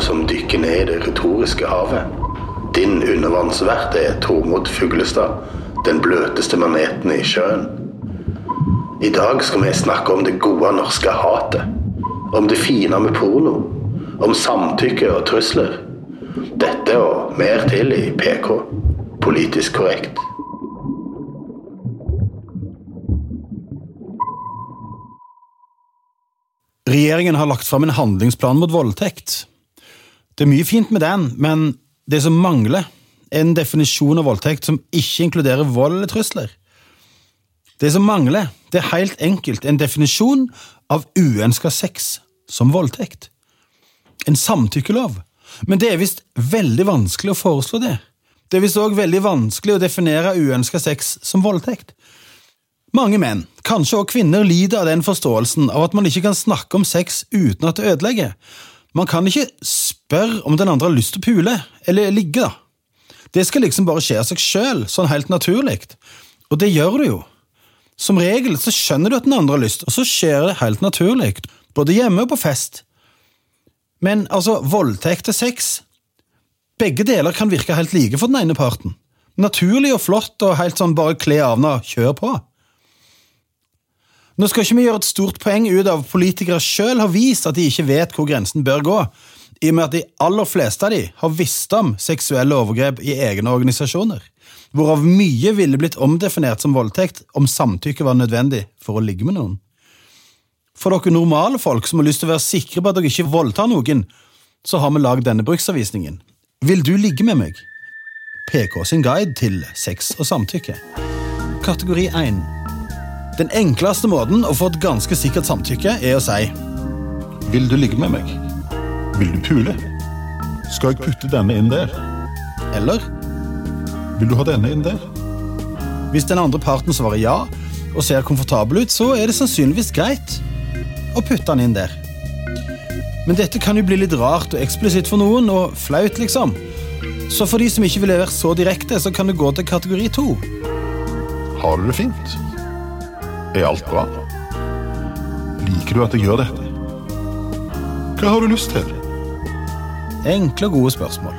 Programmet som dykker ned i det retoriske havet. Din undervannsvert er Tormod Fuglestad, den bløteste maneten i sjøen. I dag skal vi snakke om det gode norske hatet. Om det fine med porno. Om samtykke og trusler. Dette og mer til i PK. Politisk korrekt. Regjeringen har lagt fram en handlingsplan mot voldtekt. Det er mye fint med den, men det som mangler, er en definisjon av voldtekt som ikke inkluderer vold eller trusler. Det som mangler, det er helt enkelt en definisjon av uønska sex som voldtekt. En samtykkelov. Men det er visst veldig vanskelig å foreslå det. Det er visst òg veldig vanskelig å definere uønska sex som voldtekt. Mange menn, kanskje også kvinner, lider av den forståelsen av at man ikke kan snakke om sex uten at det ødelegger. Man kan ikke spørre om den andre har lyst til å pule, eller ligge, da. Det skal liksom bare skje av seg sjøl, sånn helt naturlig. Og det gjør du jo. Som regel så skjønner du at den andre har lyst, og så skjer det helt naturlig, både hjemme og på fest. Men altså, voldtekt og sex Begge deler kan virke helt like for den ene parten. Naturlig og flott og helt sånn bare kle av og kjør på. Nå skal ikke vi gjøre et stort poeng ut av politikere sjøl har vist at de ikke vet hvor grensen bør gå, i og med at de aller fleste av de har visst om seksuelle overgrep i egne organisasjoner, hvorav mye ville blitt omdefinert som voldtekt om samtykke var nødvendig for å ligge med noen. For dere normale folk som har lyst til å være sikre på at dere ikke voldtar noen, så har vi lagd denne bruksanvisningen. Vil du ligge med meg? PK sin guide til sex og samtykke. Kategori 1. Den enkleste måten å få et ganske sikkert samtykke er å si Vil du ligge med meg? Vil du pule? Skal jeg putte denne inn der? Eller Vil du ha denne inn der? Hvis den andre parten svarer ja og ser komfortabel ut, så er det sannsynligvis greit å putte den inn der. Men dette kan jo bli litt rart og eksplisitt for noen, og flaut, liksom. Så for de som ikke vil være så direkte, så kan du gå til kategori to. Har du det fint? Er alt bra? Liker du at jeg gjør dette? Hva har du lyst til? Enkle og gode spørsmål.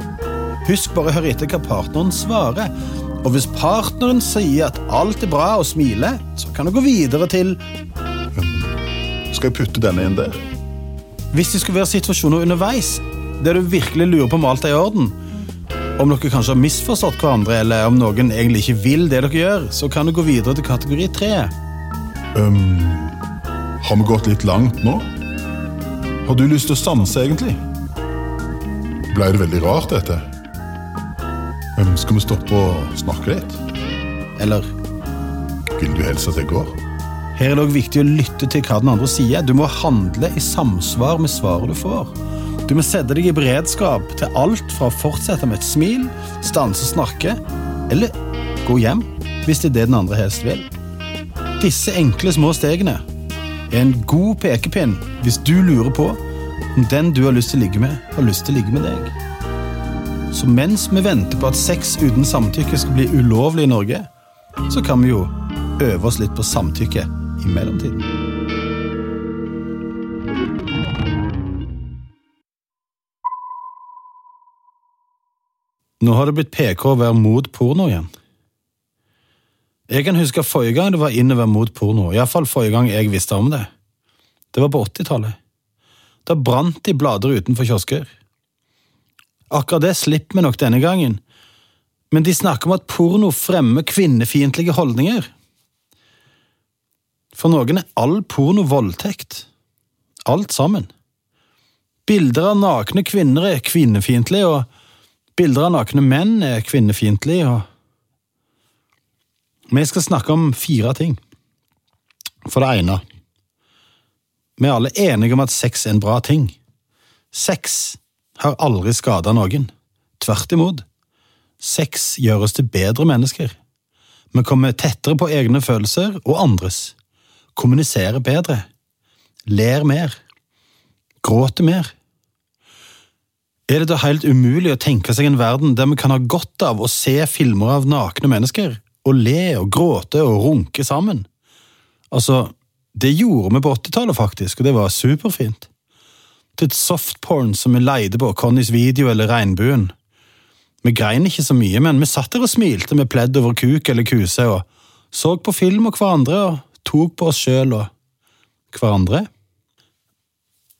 Husk bare å høre etter hva partneren svarer. Og hvis partneren sier at alt er bra og smiler, så kan du gå videre til Skal jeg putte denne inn der? Hvis det skulle være situasjoner underveis der du virkelig lurer på om alt er i orden, om dere kanskje har misforstått hverandre, eller om noen egentlig ikke vil det dere gjør, så kan du gå videre til kategori tre. Um, har vi gått litt langt nå? Har du lyst til å stanse, egentlig? Ble det veldig rart, dette? Um, skal vi stoppe og snakke litt? Eller Vil du helst at jeg går? her er det òg viktig å lytte til hva den andre sier. Du må handle i samsvar med svaret du får. Du må sette deg i beredskap til alt fra å fortsette med et smil, stanse og snakke, eller gå hjem, hvis det er det den andre helst vil. Disse enkle små stegene er en god pekepinn hvis du lurer på om den du har lyst til å ligge med, har lyst til å ligge med deg. Så mens vi venter på at sex uten samtykke skal bli ulovlig i Norge, så kan vi jo øve oss litt på samtykke i mellomtiden. Nå har det blitt PK å være mot porno igjen. Jeg kan huske forrige gang det var innover mot porno, iallfall forrige gang jeg visste om det. Det var på 80-tallet. Da brant de blader utenfor kiosker. Akkurat det slipper vi nok denne gangen, men de snakker om at porno fremmer kvinnefiendtlige holdninger. For noen er all porno voldtekt. Alt sammen. Bilder av nakne kvinner er kvinnefiendtlige, og bilder av nakne menn er kvinnefiendtlige, og Vi skal snakke om fire ting. For det ene Vi er alle enige om at sex er en bra ting. Sex har aldri skada noen. Tvert imot. Sex gjør oss til bedre mennesker. Vi kommer tettere på egne følelser og andres. Kommuniserer bedre. Ler mer. Gråter mer. Er det da helt umulig å tenke seg en verden der vi kan ha godt av å se filmer av nakne mennesker, og le og gråte og runke sammen? Altså, det gjorde vi på 80-tallet, faktisk, og det var superfint. skrottet softporn som vi leide på Connys video eller Regnbuen. Vi grein ikke så mye, men vi satt der og smilte med pledd over kuk eller kuse, og så på film og hverandre og tok på oss sjøl og hverandre.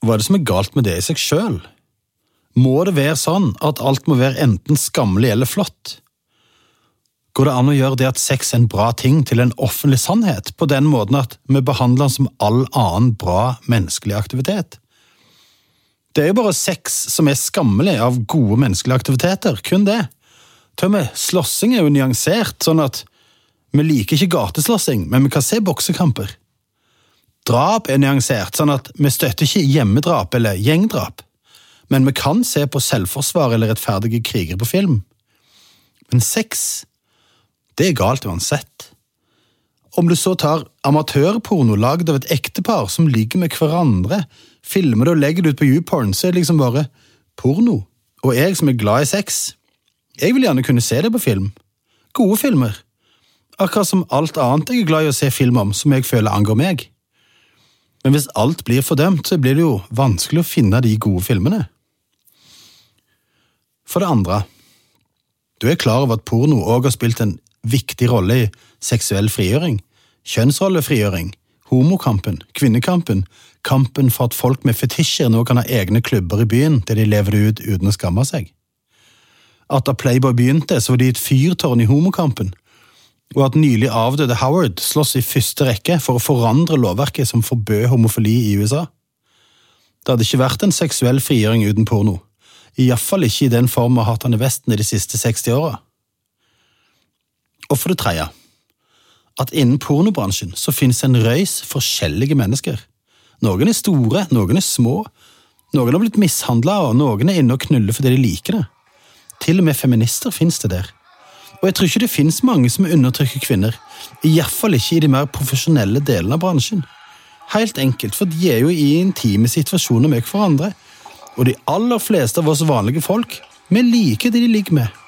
Hva er det som er galt med det i seg sjøl? Må det være sånn at alt må være enten skammelig eller flott? Går det an å gjøre det at sex er en bra ting til en offentlig sannhet, på den måten at vi behandler den som all annen bra menneskelig aktivitet? Det er jo bare sex som er skammelig av gode menneskelige aktiviteter, kun det. Til og med slåssing er jo nyansert, sånn at vi liker ikke gateslåssing, men vi kan se boksekamper. Drap er nyansert, sånn at vi støtter ikke hjemmedrap eller gjengdrap, men vi kan se på selvforsvar eller rettferdige kriger på film. Men sex, det er galt uansett. Om du så tar amatørporno lagd av et ektepar som ligger med hverandre, filmer det og legger det ut på YouPorn, så er det liksom bare porno. Og jeg som er glad i sex, jeg vil gjerne kunne se det på film. Gode filmer. Akkurat som alt annet jeg er glad i å se film om som jeg føler angår meg. Men hvis alt blir fordømt, så blir det jo vanskelig å finne de gode filmene. For det andre, du er klar over at porno òg har spilt en viktig rolle i seksuell frigjøring, kjønnsrollefrigjøring, homokampen, kvinnekampen, kampen for at folk med fetisjer nå kan ha egne klubber i byen der de lever det ut uten å skamme seg. At da Playboy begynte, så var de et fyrtårn i homokampen, og at nylig avdøde Howard slåss i første rekke for å forandre lovverket som forbød homofili i USA. Det hadde ikke vært en seksuell frigjøring uten porno, iallfall ikke i den form vi har hatt den i Vesten i de siste 60 åra. Og for det tredje, at innen pornobransjen så finnes en røys forskjellige mennesker. Noen er store, noen er små, noen har blitt mishandla, og noen er inne og knuller fordi de liker det. Til og med feminister finnes det der. Og jeg tror ikke det finnes mange som undertrykker kvinner, iallfall ikke i de mer profesjonelle delene av bransjen. Helt enkelt, for de er jo i intime situasjoner med hverandre, og de aller fleste av oss vanlige folk, vi liker de de ligger med.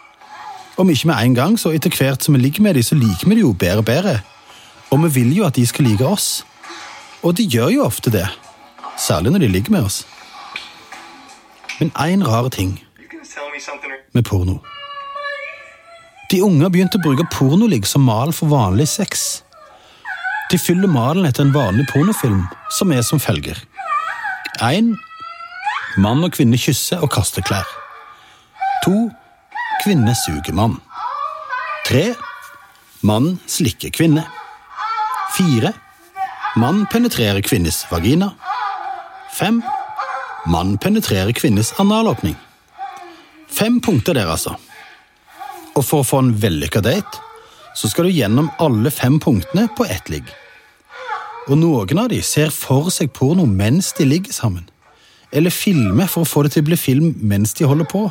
Om ikke med en gang, så etter hvert som vi ligger med dem, så liker vi dem jo bedre og bedre. Og vi vil jo at de skal like oss. Og de gjør jo ofte det, særlig når de ligger med oss. Men én rar ting med porno. De unge har begynt å bruke pornoligg som mal for vanlig sex. De fyller malen etter en vanlig pornofilm, som er som følger. 1. Mann og kvinne kysser og kaster klær. 2. Kvinne suger mann. 3. Mann slikker kvinne. 4. Mann penetrerer kvinnes vagina. 5. Mann penetrerer kvinnes analåpning. Fem punkter der, altså. Og for å få en vellykka date, så skal du gjennom alle fem punktene på ett ligg. Og noen av de ser for seg porno mens de ligger sammen. Eller filmer for å få det til å bli film mens de holder på.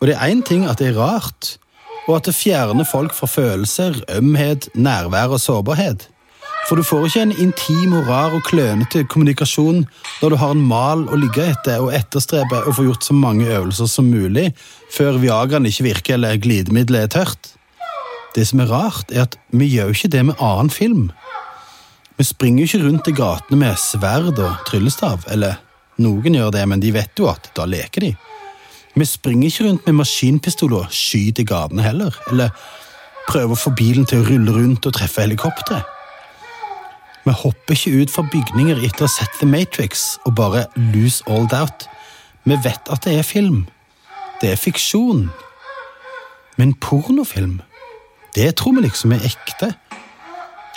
Og det er én ting at det er rart, og at det fjerner folk fra følelser, ømhet, nærvær og sårbarhet. For du får ikke en intim og rar og klønete kommunikasjon når du har en mal å ligge etter og etterstrebe å få gjort så mange øvelser som mulig før Viagraen ikke virker eller glidemiddelet er tørt. Det som er rart, er at vi gjør ikke det med annen film. Vi springer jo ikke rundt i gatene med sverd og tryllestav, eller noen gjør det, men de vet jo at da leker de. Vi springer ikke rundt med maskinpistol og skyter i gatene heller, eller prøver å få bilen til å rulle rundt og treffe helikopteret. Vi hopper ikke ut fra bygninger etter å ha sett The Matrix og bare lose all doubt. Vi vet at det er film. Det er fiksjon. Men pornofilm, det tror vi liksom er ekte.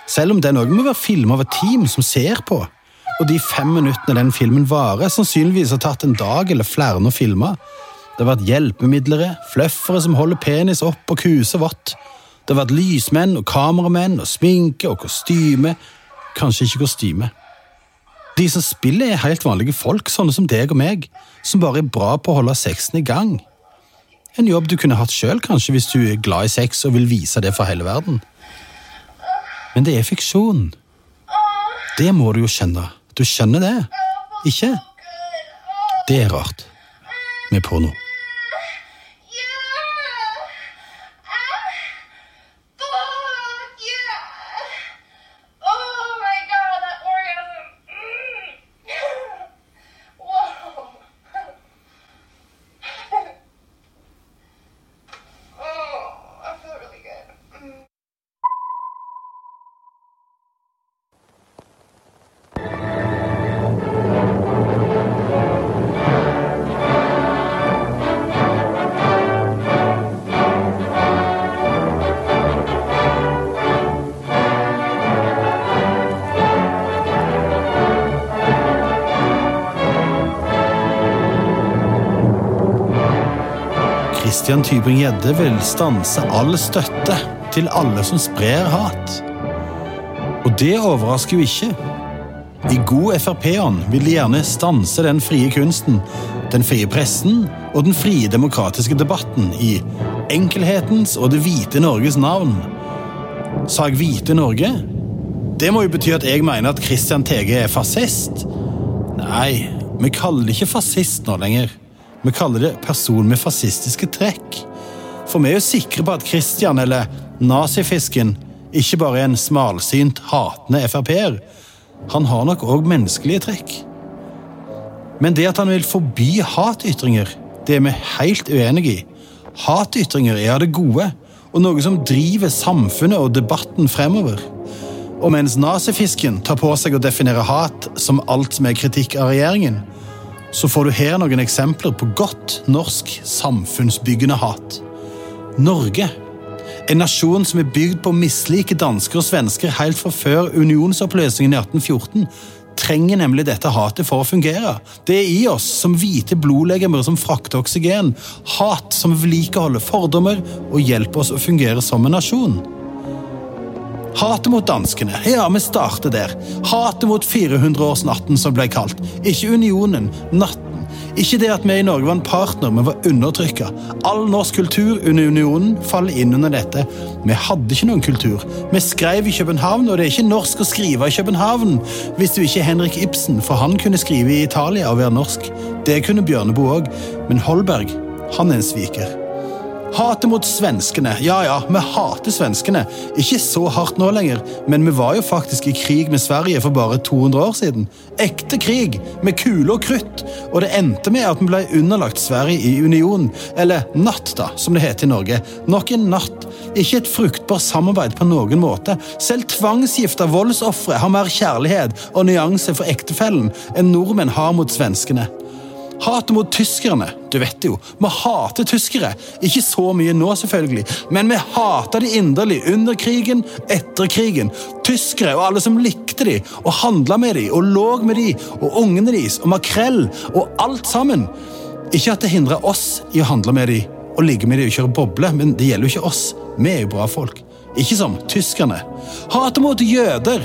Selv om den òg må være film av et team som ser på, og de fem minuttene den filmen varer, sannsynligvis har tatt en dag eller flere å filme. Det har vært hjelpemidlere, fløffere som holder penis opp og kuser vått. Det har vært lysmenn og kameramenn og sminke og kostyme kanskje ikke kostyme. De som spiller, er helt vanlige folk, sånne som deg og meg, som bare er bra på å holde sexen i gang. En jobb du kunne hatt sjøl, kanskje, hvis du er glad i sex og vil vise det for hele verden. Men det er fiksjon. Det må du jo skjønne. Du skjønner det, ikke? Det er rart med porno. Christian Tybring-Gjedde vil stanse all støtte til alle som sprer hat. Og det overrasker jo ikke. I god Frp-ånd vil de gjerne stanse den frie kunsten, den frie pressen og den frie demokratiske debatten i enkelhetens og det hvite Norges navn. Sa jeg hvite Norge? Det må jo bety at jeg mener at Christian Tege er fascist. Nei, vi kaller det ikke fascist nå lenger. Vi kaller det person med fascistiske trekk. For vi er jo sikre på at Christian, eller nazifisken, ikke bare er en smalsynt, hatende Frp-er. Han har nok òg menneskelige trekk. Men det at han vil forby hatytringer, det er vi helt uenig i. Hatytringer er av det gode, og noe som driver samfunnet og debatten fremover. Og mens nazifisken tar på seg å definere hat som alt som er kritikk av regjeringen, så får du her noen eksempler på godt norsk samfunnsbyggende hat. Norge, en nasjon som er bygd på å mislike dansker og svensker helt fra før unionsoppløsningen i 1814, trenger nemlig dette hatet for å fungere. Det er i oss som hvite blodlegemer som frakter oksygen. Hat som vedlikeholder fordommer og hjelper oss å fungere som en nasjon. Hatet mot danskene. Ja, vi starter der. Hatet mot 400-årsnatten, som ble kalt. Ikke unionen, natten. Ikke det at vi i Norge var en partner, men var undertrykka. All norsk kultur under unionen faller inn under dette. Vi hadde ikke noen kultur. Vi skrev i København, og det er ikke norsk å skrive i København hvis du ikke er Henrik Ibsen, for han kunne skrive i Italia og være norsk. Det kunne Bjørneboe òg, men Holberg, han er en sviker. Hatet mot svenskene. Ja ja, vi hater svenskene. Ikke så hardt nå lenger, men vi var jo faktisk i krig med Sverige for bare 200 år siden. Ekte krig, med kule og krutt. Og det endte med at vi ble underlagt Sverige i union. Eller natt, da, som det heter i Norge. Nok en natt. Ikke et fruktbart samarbeid på noen måte. Selv tvangsgifta voldsofre har mer kjærlighet og nyanse for ektefellen enn nordmenn har mot svenskene. Hatet mot tyskerne. Du vet jo, vi hater tyskere. Ikke så mye nå, selvfølgelig, men vi hater de inderlig under krigen, etter krigen. Tyskere og alle som likte de, og handla med de, og lå med de, og ungene deres, og makrell, og alt sammen. Ikke at det hindrer oss i å handle med de, og ligge med de og kjøre boble, men det gjelder jo ikke oss. Vi er jo bra folk. Ikke som tyskerne. Hatet mot jøder.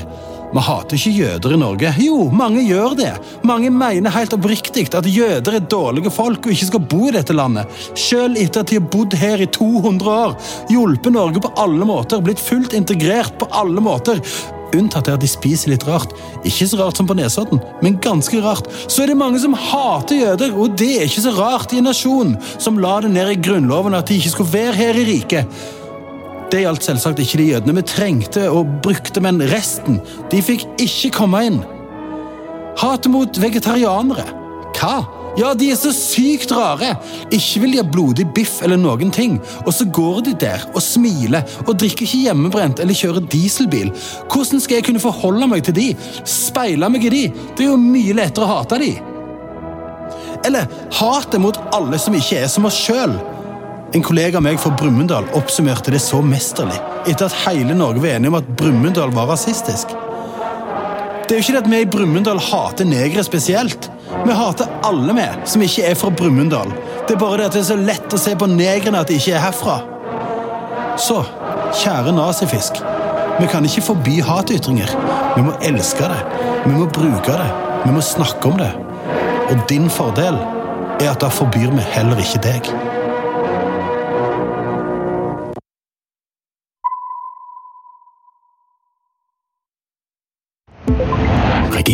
Vi hater ikke jøder i Norge. Jo, mange gjør det. Mange mener helt oppriktig at jøder er dårlige folk og ikke skal bo i dette landet. Selv etter at de har bodd her i 200 år, hjulpet Norge på alle måter, blitt fullt integrert på alle måter. Unntatt at de spiser litt rart. Ikke så rart som på Nesodden, men ganske rart. Så er det mange som hater jøder, og det er ikke så rart i en nasjon som la det ned i Grunnloven at de ikke skulle være her i riket. Det gjaldt selvsagt ikke de jødene vi trengte og brukte, men resten de fikk ikke komme inn. Hatet mot vegetarianere. Hva? Ja, de er så sykt rare! Ikke vil de ha blodig biff eller noen ting, og så går de der og smiler og drikker ikke hjemmebrent eller kjører dieselbil. Hvordan skal jeg kunne forholde meg til de? Speile meg i de? Det er jo mye lettere å hate de. Eller hatet mot alle som ikke er som oss sjøl. En kollega av meg fra Brumunddal oppsummerte det så mesterlig etter at hele Norge var enige om at Brumunddal var rasistisk. Det er jo ikke det at vi i Brumunddal hater negere spesielt. Vi hater alle vi som ikke er fra Brumunddal. Det er bare det at det er så lett å se på negrene at de ikke er herfra. Så, kjære nazifisk. Vi kan ikke forby hatytringer. Vi må elske det. Vi må bruke det. Vi må snakke om det. Og din fordel er at da forbyr vi heller ikke deg.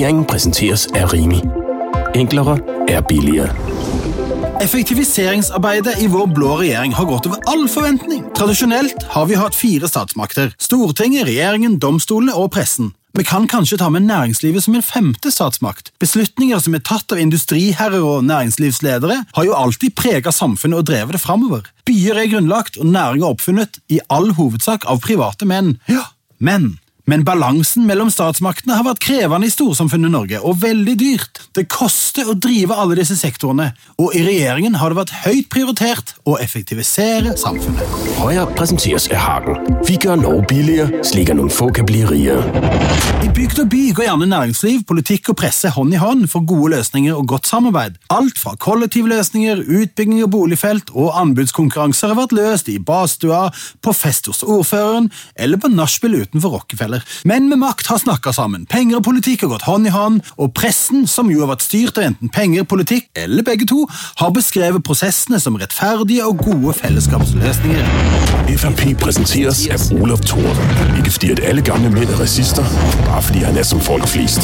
Regeringen præsenteres af Rimi. Enklere er billigere. Effektiviseringsarbeidet i vår blå regjering har gått over all forventning. Tradisjonelt har vi hatt fire statsmakter. Stortinget, regjeringen, domstolene og pressen. Vi kan kanskje ta med næringslivet som en femte statsmakt. Beslutninger som er tatt av industriherrer og næringslivsledere, har jo alltid preget samfunnet og drevet det framover. Byer er grunnlagt og næringer oppfunnet i all hovedsak av private menn. Ja, men Men balansen mellom statsmaktene har vært krevende i storsamfunnet Norge, og veldig dyrt. Det koster å drive alle disse sektorene, og i regjeringen har det vært høyt prioritert å effektivisere samfunnet. Høyre presenteres af Hagen. Vi gør Norge billigere, slik at noen få kan bli rigere. I bygd og by går gjerne næringsliv, politikk og presse hånd i hånd for gode løsninger og godt samarbeid. Alt fra kollektivløsninger, utbygging av boligfelt og anbudskonkurranser har vært løst i badstua, på fest hos ordføreren eller på nachspiel utenfor Rockefeller. Menn med makt har snakka sammen, penger og politikk har gått hånd i hånd, og pressen, som jo har vært styrt av enten penger, politikk eller begge to, har beskrevet prosessene som rettferdige og gode fellesskapsløsninger. FNP præsenteres af Olaf Thor. Ikke fordi at alle gamle mænd er racister, bare fordi han er som folk flest.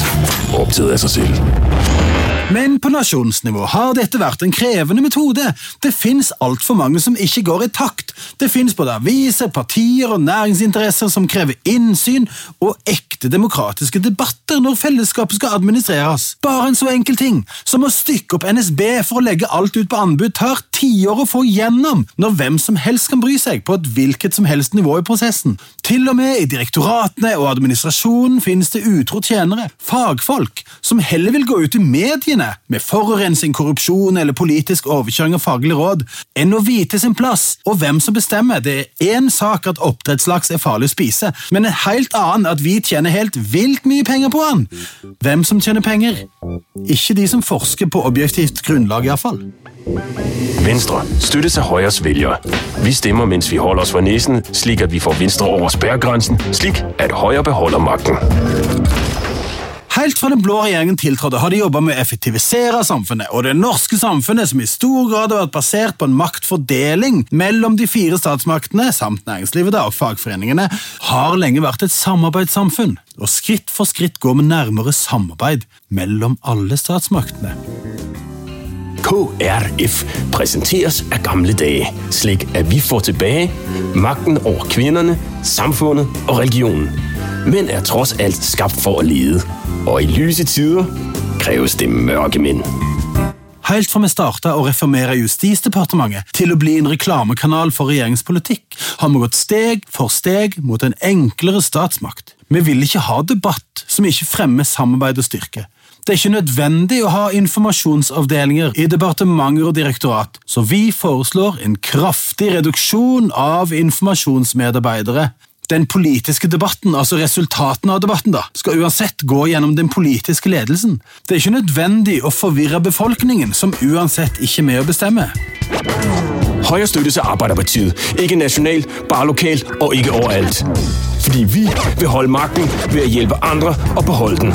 Og optaget af sig selv. Men på nasjonsnivå har dette vært en krevende metode. Det fins altfor mange som ikke går i takt. Det fins både aviser, partier og næringsinteresser som krever innsyn og ekte demokratiske debatter når fellesskapet skal administreres. Bare en så enkel ting som å stykke opp NSB for å legge alt ut på anbud tar tiår å få gjennom, når hvem som helst kan bry seg på et hvilket som helst nivå i prosessen. Til og med i direktoratene og administrasjonen finnes det utro tjenere, fagfolk, som heller vil gå ut i mediene med forurensing, korrupsjon eller politisk overkjøring av faglig råd, enn å vite sin plass og hvem som bestemmer. Det er én sak at oppdrettslaks er farlig å spise, men en helt annen at vi tjener helt vilt mye penger på den. Hvem som tjener penger? Ikke de som forsker på objektivt grunnlag, iallfall. Venstre støttes seg Høyres vælgere. Vi stemmer, mens vi holder oss for nesen, slik at vi får Venstre over sperregrensen, slik at Høyre beholder magten. Helt fra den blå regjeringen tiltrådte, har de jobba med å effektivisere samfunnet, og det norske samfunnet, som i stor grad har vært basert på en maktfordeling mellom de fire statsmaktene, samt næringslivet og fagforeningene, har lenge vært et samarbeidssamfunn, og skritt for skritt går vi nærmere samarbeid mellom alle statsmaktene. KRF præsenteres af gamle dage, slik at vi får tilbage magten over kvinderne, samfundet og religionen. Men er trods alt skabt for at lede, og i lyse tider kræves det mørke mænd. Helt fra vi starta å reformere Justisdepartementet til å bli en reklamekanal for regjeringspolitikk, har vi gått steg for steg mot en enklere statsmakt. Vi vil ikke ha debatt som ikke fremmer samarbeid og styrke. Det er ikke nødvendig å ha informasjonsavdelinger i departementer og direktorat, så vi foreslår en kraftig reduksjon av informasjonsmedarbeidere. Den politiske debatten, altså resultatene av debatten, da, skal uansett gå gjennom den politiske ledelsen. Det er ikke nødvendig å forvirre befolkningen, som uansett ikke er med å bestemme. Høyre støttes af Arbeiderpartiet. Ikke nasjonalt, bare lokalt og ikke overalt. Fordi vi vil holde makten ved å hjelpe andre og beholde den.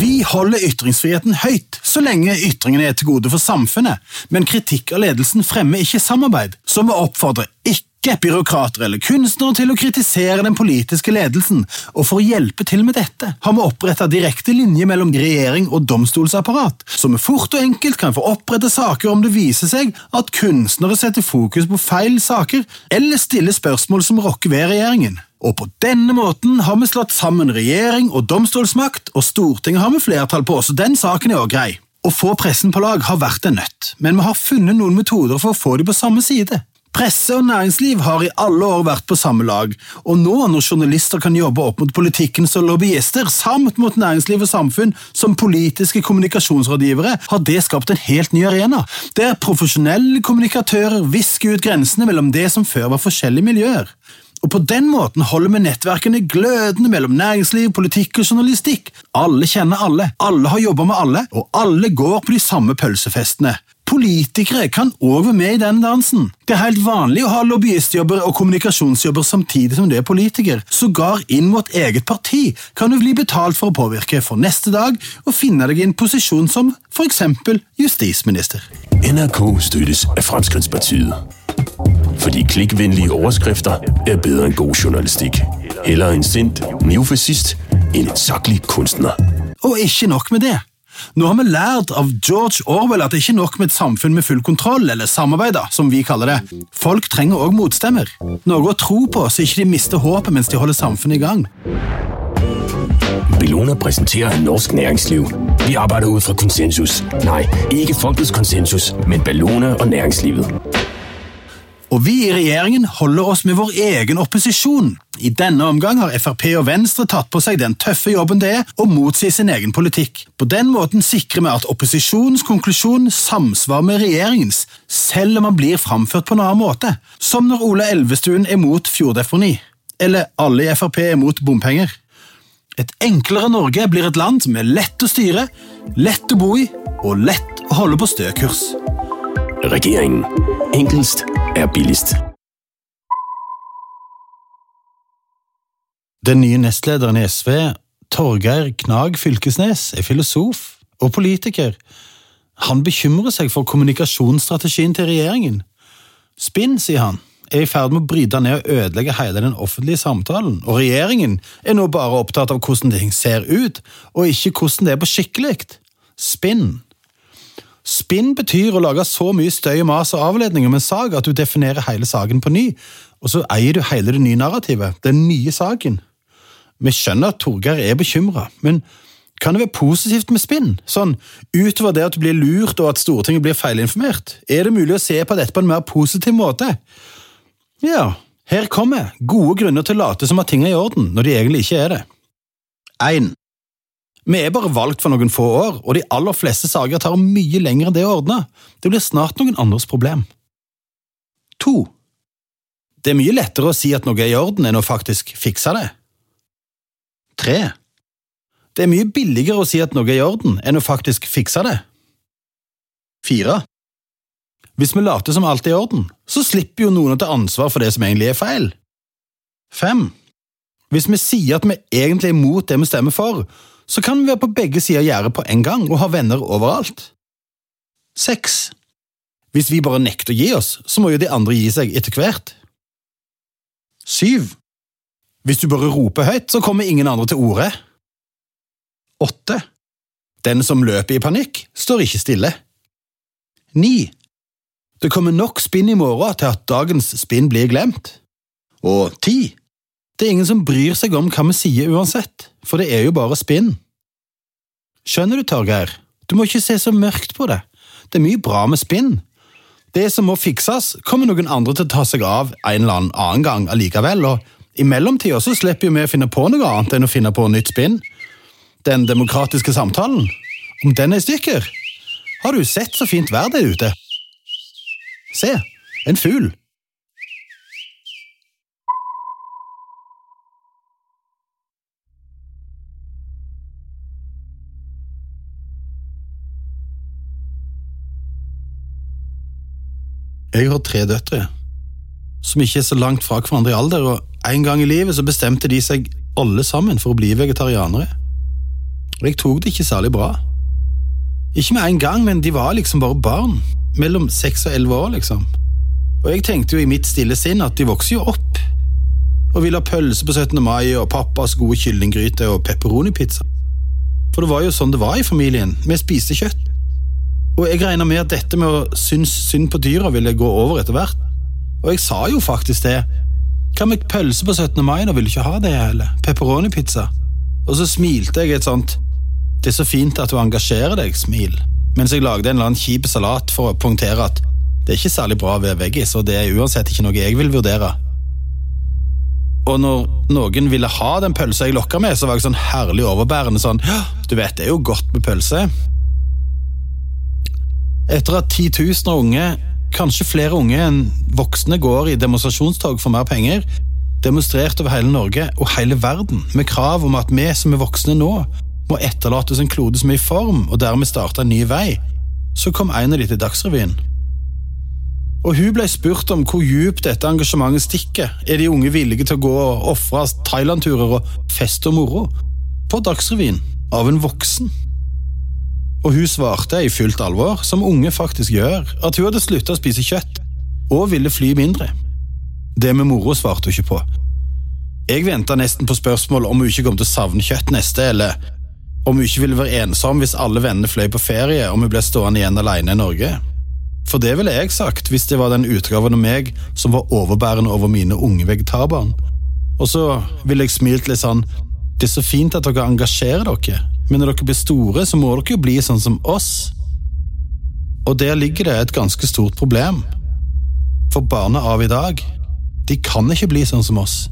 Vi holder ytringsfriheten høyt, så lenge ytringene er til gode for samfunnet, men kritikk av ledelsen fremmer ikke samarbeid, så vi oppfordrer ikke byråkrater eller kunstnere til å kritisere den politiske ledelsen, og for å hjelpe til med dette har vi opprettet direkte linje mellom regjering og domstolsapparat, så vi fort og enkelt kan få opprette saker om det viser seg at kunstnere setter fokus på feil saker eller stiller spørsmål som rokker ved regjeringen. Og på denne måten har vi slått sammen regjering og domstolsmakt, og Stortinget har vi flertall på, så den saken er også grei. Å få pressen på lag har vært en nøtt, men vi har funnet noen metoder for å få dem på samme side. Presse og næringsliv har i alle år vært på samme lag, og nå når journalister kan jobbe opp mot politikken som lobbyister, samt mot næringsliv og samfunn som politiske kommunikasjonsrådgivere, har det skapt en helt ny arena, der profesjonelle kommunikatører visker ut grensene mellom det som før var forskjellige miljøer. Og På den måten holder vi nettverkene glødende mellom næringsliv, politikk og journalistikk. Alle kjenner alle, alle har jobba med alle, og alle går på de samme pølsefestene. Politikere kan òg være med i den dansen. Det er helt vanlig å ha lobbyistjobber og kommunikasjonsjobber samtidig som du er politiker. Sågar inn mot eget parti kan du bli betalt for å påvirke for neste dag og finne deg i en posisjon som eksempel justisminister. NRK støttes av Fremskrittspartiet. Fordi klikkvennlige overskrifter er bedre enn god journalistikk. Heller en sint neofascist enn en saklig kunstner. Og ikke nok med det. Nå har vi lært av George Orwell at det ikke er nok med et samfunn med full kontroll, eller samarbeid, som vi kaller det. Folk trenger òg motstemmer. Noe å tro på, så ikke de mister håpet mens de holder samfunnet i gang. Bellona præsenterer norsk næringsliv. Vi arbejder ud fra konsensus. Nej, ikke folkets konsensus, men Bellona og næringslivet. Og vi i regjeringen holder oss med vår egen opposisjon. I denne omgang har Frp og Venstre tatt på seg den tøffe jobben det er å motsi sin egen politikk. På den måten sikrer vi at opposisjonens konklusjon samsvarer med regjeringens, selv om man blir framført på en annen måte, som når Ola Elvestuen er mot fjorddeponi, eller alle i Frp er mot bompenger. Et enklere Norge blir et land som er lett å styre, lett å bo i og lett å holde på stø kurs. Regjering. Enkelst er billigst. Den nye nestlederen i SV, Torgeir Knag Fylkesnes, er filosof og politiker. Han bekymrer seg for kommunikasjonsstrategien til regjeringen. Spinn, sier han, er i ferd med å bryte ned og ødelegge hele den offentlige samtalen, og regjeringen er nå bare opptatt av hvordan ting ser ut, og ikke hvordan det er på skikkelig. Spinn. Spinn betyr å lage så mye støy mas og avledning om en sak at du definerer hele saken på ny, og så eier du hele det nye narrativet, den nye saken. Vi skjønner at Torgeir er bekymra, men kan det være positivt med spinn? Sånn, utover det at du blir lurt og at Stortinget blir feilinformert, er det mulig å se på dette på en mer positiv måte? Ja, her kommer gode grunner til å late som at ting er i orden, når de egentlig ikke er det. 1. Vi er bare valgt for noen få år, og de aller fleste saker tar mye lenger enn det å ordne. Det blir snart noen andres problem. 2. Det er mye lettere å si at noe er i orden enn å faktisk fikse det. 3. Det er mye billigere å si at noe er i orden, enn å faktisk fikse det. 4. Hvis vi later som alt er i orden, så slipper jo noen å ta ansvar for det som egentlig er feil. 5. Hvis vi sier at vi egentlig er imot det vi stemmer for, så kan vi være på begge sider av gjerdet på en gang og ha venner overalt. 6. Hvis vi bare nekter å gi oss, så må jo de andre gi seg etter hvert. 7. Hvis du bare roper høyt, så kommer ingen andre til orde. 8. Den som løper i panikk, står ikke stille. 9. Det kommer nok spinn i morgen til at dagens spinn blir glemt. Og 10. Det er ingen som bryr seg om hva vi sier uansett, for det er jo bare spinn. Skjønner du, Torgeir? Du må ikke se så mørkt på det. Det er mye bra med spinn. Det som må fikses, kommer noen andre til å ta seg av en eller annen gang allikevel, og i mellomtida så slipper vi å finne på noe annet enn å finne på nytt spinn. Den demokratiske samtalen, om den er i stykker, har du sett så fint vær det er ute? Se, en fugl. Jeg har tre døtre, som ikke er så langt fra hverandre i alder, og en gang i livet så bestemte de seg alle sammen for å bli vegetarianere. Og jeg tok det ikke særlig bra. Ikke med en gang, men de var liksom bare barn. Mellom seks og elleve år, liksom. Og jeg tenkte jo i mitt stille sinn at de vokser jo opp. Og vil ha pølse på 17. mai og pappas gode kyllinggryte og pepperonipizza. For det var jo sånn det var i familien. Vi spiste kjøtt. Og jeg regna med at dette med å synes synd på dyra ville gå over etter hvert. Og jeg sa jo faktisk det. Hva med pølse på 17. mai, da vil du ikke ha det, eller pepperoni-pizza? Og så smilte jeg et sånt Det er så fint at du engasjerer deg, smil, mens jeg lagde en eller annen kjip salat for å punktere at det er ikke særlig bra ved veggis, og det er uansett ikke noe jeg vil vurdere. Og når noen ville ha den pølsa jeg lokka med, så var jeg sånn herlig overbærende sånn Du vet, det er jo godt med pølse. Etter at titusener av unge Kanskje flere unge enn voksne går i demonstrasjonstog for mer penger, demonstrert over hele Norge og hele verden med krav om at vi som er voksne nå, må etterlate oss en klode som er i form, og dermed starte en ny vei. Så kom en av de til Dagsrevyen. Og hun ble spurt om hvor djupt dette engasjementet stikker. Er de unge villige til å gå og ofre Thailand-turer og fest og moro? På Dagsrevyen. Av en voksen. Og hun svarte i fullt alvor, som unge faktisk gjør, at hun hadde slutta å spise kjøtt, og ville fly mindre. Det med moro svarte hun ikke på. Jeg venta nesten på spørsmål om hun ikke kom til å savne kjøtt neste, eller om hun ikke ville være ensom hvis alle vennene fløy på ferie og vi ble stående igjen alene i Norge. For det ville jeg sagt hvis det var den utgaven av meg som var overbærende over mine unge vegetarbarn. Og så ville jeg smilt litt sånn, det er så fint at dere engasjerer dere, men når dere blir store, så må dere jo bli sånn som oss. Og der ligger det et ganske stort problem. For barna av i dag, de kan ikke bli sånn som oss.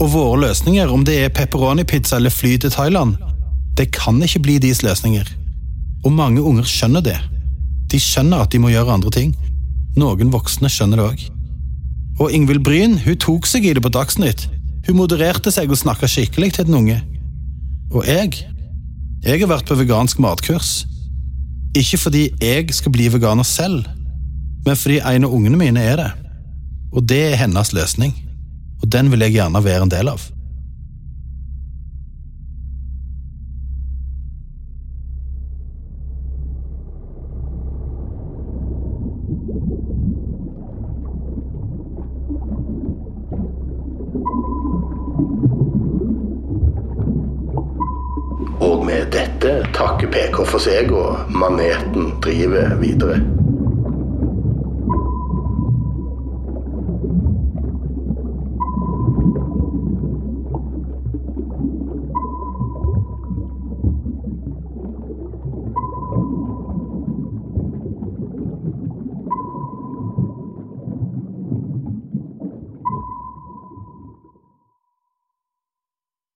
Og våre løsninger, om det er pepperoni-pizza eller fly til Thailand, det kan ikke bli deres løsninger. Og mange unger skjønner det. De skjønner at de må gjøre andre ting. Noen voksne skjønner det òg. Og Ingvild Bryn hun tok seg i det på Dagsnytt. Hun modererte seg og snakka skikkelig til den unge. Og jeg Jeg har vært på vegansk matkurs. Ikke fordi jeg skal bli veganer selv, men fordi en av ungene mine er det. Og det er hennes løsning. Og den vil jeg gjerne være en del av. Og med dette PK seg, og maneten driver videre.